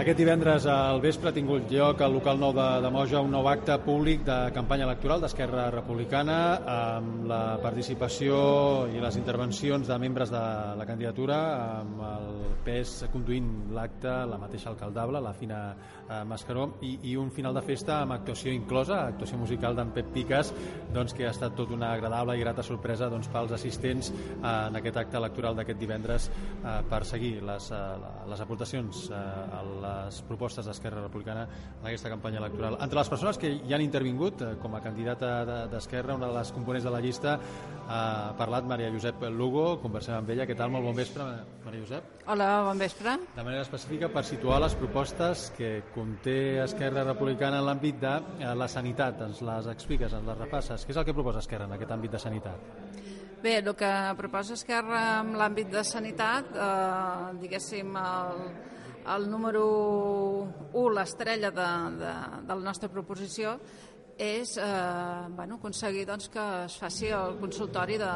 Aquest divendres al vespre ha tingut lloc al local nou de, de Moja un nou acte públic de campanya electoral d'Esquerra Republicana amb la participació i les intervencions de membres de la candidatura amb el pes conduint l'acte la mateixa alcaldable, la Fina eh, Mascaró i, i un final de festa amb actuació inclosa, actuació musical d'en Pep Piques doncs, que ha estat tot una agradable i grata sorpresa doncs, pels assistents eh, en aquest acte electoral d'aquest divendres eh, per seguir les, eh, les aportacions eh, a la les propostes d'Esquerra Republicana en aquesta campanya electoral. Entre les persones que hi han intervingut eh, com a candidata d'Esquerra, una de les components de la llista, ha parlat Maria Josep Lugo, conversem amb ella. Què tal? Molt bon vespre, Maria Josep. Hola, bon vespre. De manera específica per situar les propostes que conté Esquerra Republicana en l'àmbit de eh, la sanitat. Ens les expliques, ens les repasses. Què és el que proposa Esquerra en aquest àmbit de sanitat? Bé, el que proposa Esquerra en l'àmbit de sanitat, eh, diguéssim, el, el número 1, l'estrella de, de, de la nostra proposició, és eh, bueno, aconseguir doncs, que es faci el consultori de,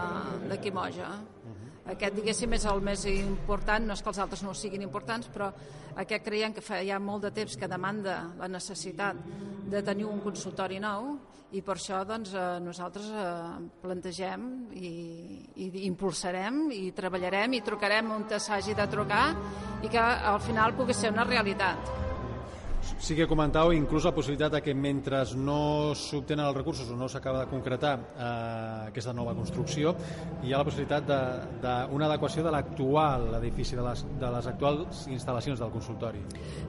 de Quimoja. Uh -huh. Aquest, diguéssim, és el més important, no és que els altres no siguin importants, però aquest creiem que fa ja molt de temps que demanda la necessitat de tenir un consultori nou i per això doncs, eh, nosaltres eh, plantegem i, i impulsarem i treballarem i trucarem on s'hagi de trucar i que al final pugui ser una realitat. Sí que comentau inclús la possibilitat que mentre no s'obtenen els recursos o no s'acaba de concretar eh, aquesta nova construcció, hi ha la possibilitat d'una adequació de l'actual edifici, de les, de les actuals instal·lacions del consultori.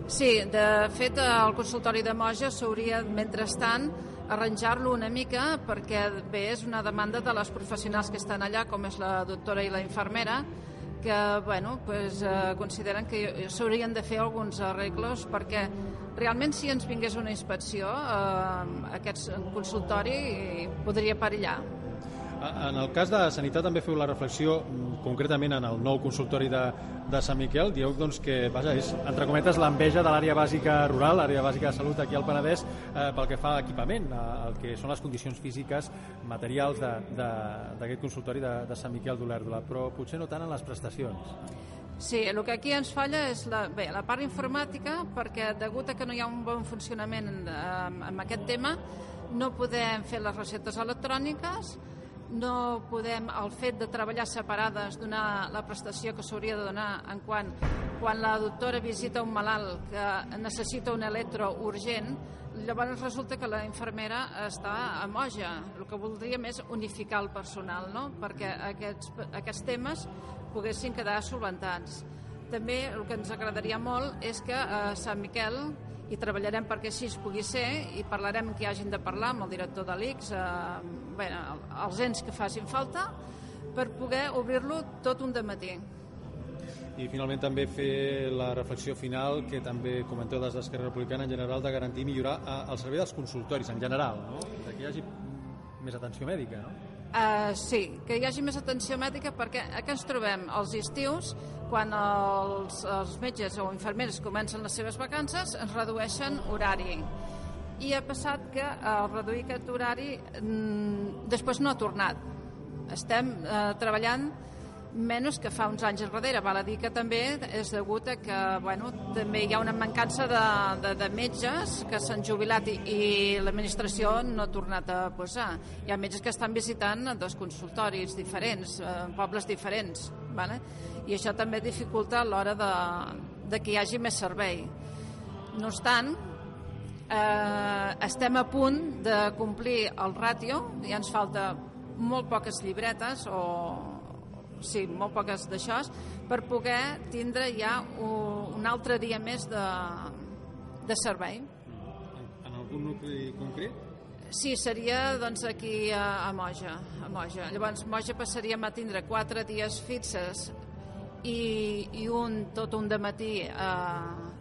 Sí, de fet el consultori de Moja s'hauria, mentrestant, arranjar-lo una mica perquè bé, és una demanda de les professionals que estan allà, com és la doctora i la infermera, que bueno, pues, eh, consideren que s'haurien de fer alguns arreglos perquè realment si ens vingués una inspecció eh, aquest consultori podria perillar en el cas de Sanitat també feu la reflexió mm, concretament en el nou consultori de, de Sant Miquel, dieu doncs, que vaja, és, entre cometes, l'enveja de l'àrea bàsica rural, l'àrea bàsica de salut aquí al Penedès, eh, pel que fa a equipament, el que són les condicions físiques, materials d'aquest consultori de, de Sant Miquel d'Olèrdola, però potser no tant en les prestacions. Sí, el que aquí ens falla és la, bé, la part informàtica, perquè degut a que no hi ha un bon funcionament en, en, en aquest tema, no podem fer les receptes electròniques, no podem, el fet de treballar separades, donar la prestació que s'hauria de donar en quan, quan la doctora visita un malalt que necessita un electro urgent, llavors resulta que la infermera està a moja. El que voldríem és unificar el personal, no? perquè aquests, aquests temes poguessin quedar solventats. També el que ens agradaria molt és que a Sant Miquel i treballarem perquè així es pugui ser i parlarem que hagin de parlar amb el director de l'ICS, eh, bé, els ens que facin falta, per poder obrir-lo tot un matí. I finalment també fer la reflexió final que també comenteu des d'Esquerra Republicana en general de garantir i millorar eh, el servei dels consultoris en general, no? que hi hagi més atenció mèdica, no? Uh, sí, que hi hagi més atenció mèdica perquè aquí ens trobem els estius quan els, els metges o infermeres comencen les seves vacances ens redueixen horari. I ha passat que al reduir aquest horari mm, després no ha tornat. Estem eh, treballant menys que fa uns anys enrere. Val a dir que també és degut a que bueno, també hi ha una mancança de, de, de metges que s'han jubilat i, i l'administració no ha tornat a posar. Hi ha metges que estan visitant dos consultoris diferents, eh, pobles diferents, vale? i això també dificulta a l'hora de, de que hi hagi més servei. No obstant, eh, estem a punt de complir el ràtio, ja ens falta molt poques llibretes o, sí, molt poques d'això, per poder tindre ja un, altre dia més de, de servei. En, en algun nucli concret? Sí, seria doncs, aquí a, a Moja, a Moja. Llavors, Moja passaríem a tindre quatre dies fixes i, i un tot un de matí a,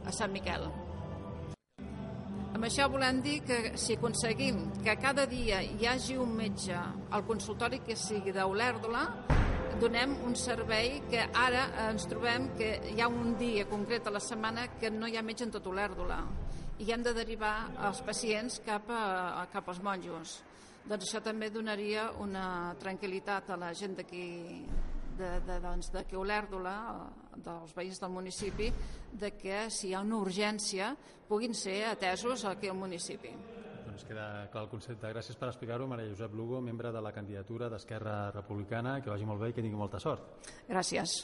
a Sant Miquel. Amb això volem dir que si aconseguim que cada dia hi hagi un metge al consultori que sigui d'Olèrdola, donem un servei que ara ens trobem que hi ha un dia concret a la setmana que no hi ha metge en tot Olèrdola i hem de derivar els pacients cap, a, cap als monjos. Doncs això també donaria una tranquil·litat a la gent d'aquí de, de, doncs, de que Olèrdola, dels veïns del municipi, de que si hi ha una urgència puguin ser atesos aquí al municipi. Doncs queda clar el concepte. Gràcies per explicar-ho, Maria Josep Lugo, membre de la candidatura d'Esquerra Republicana. Que vagi molt bé i que tingui molta sort. Gràcies.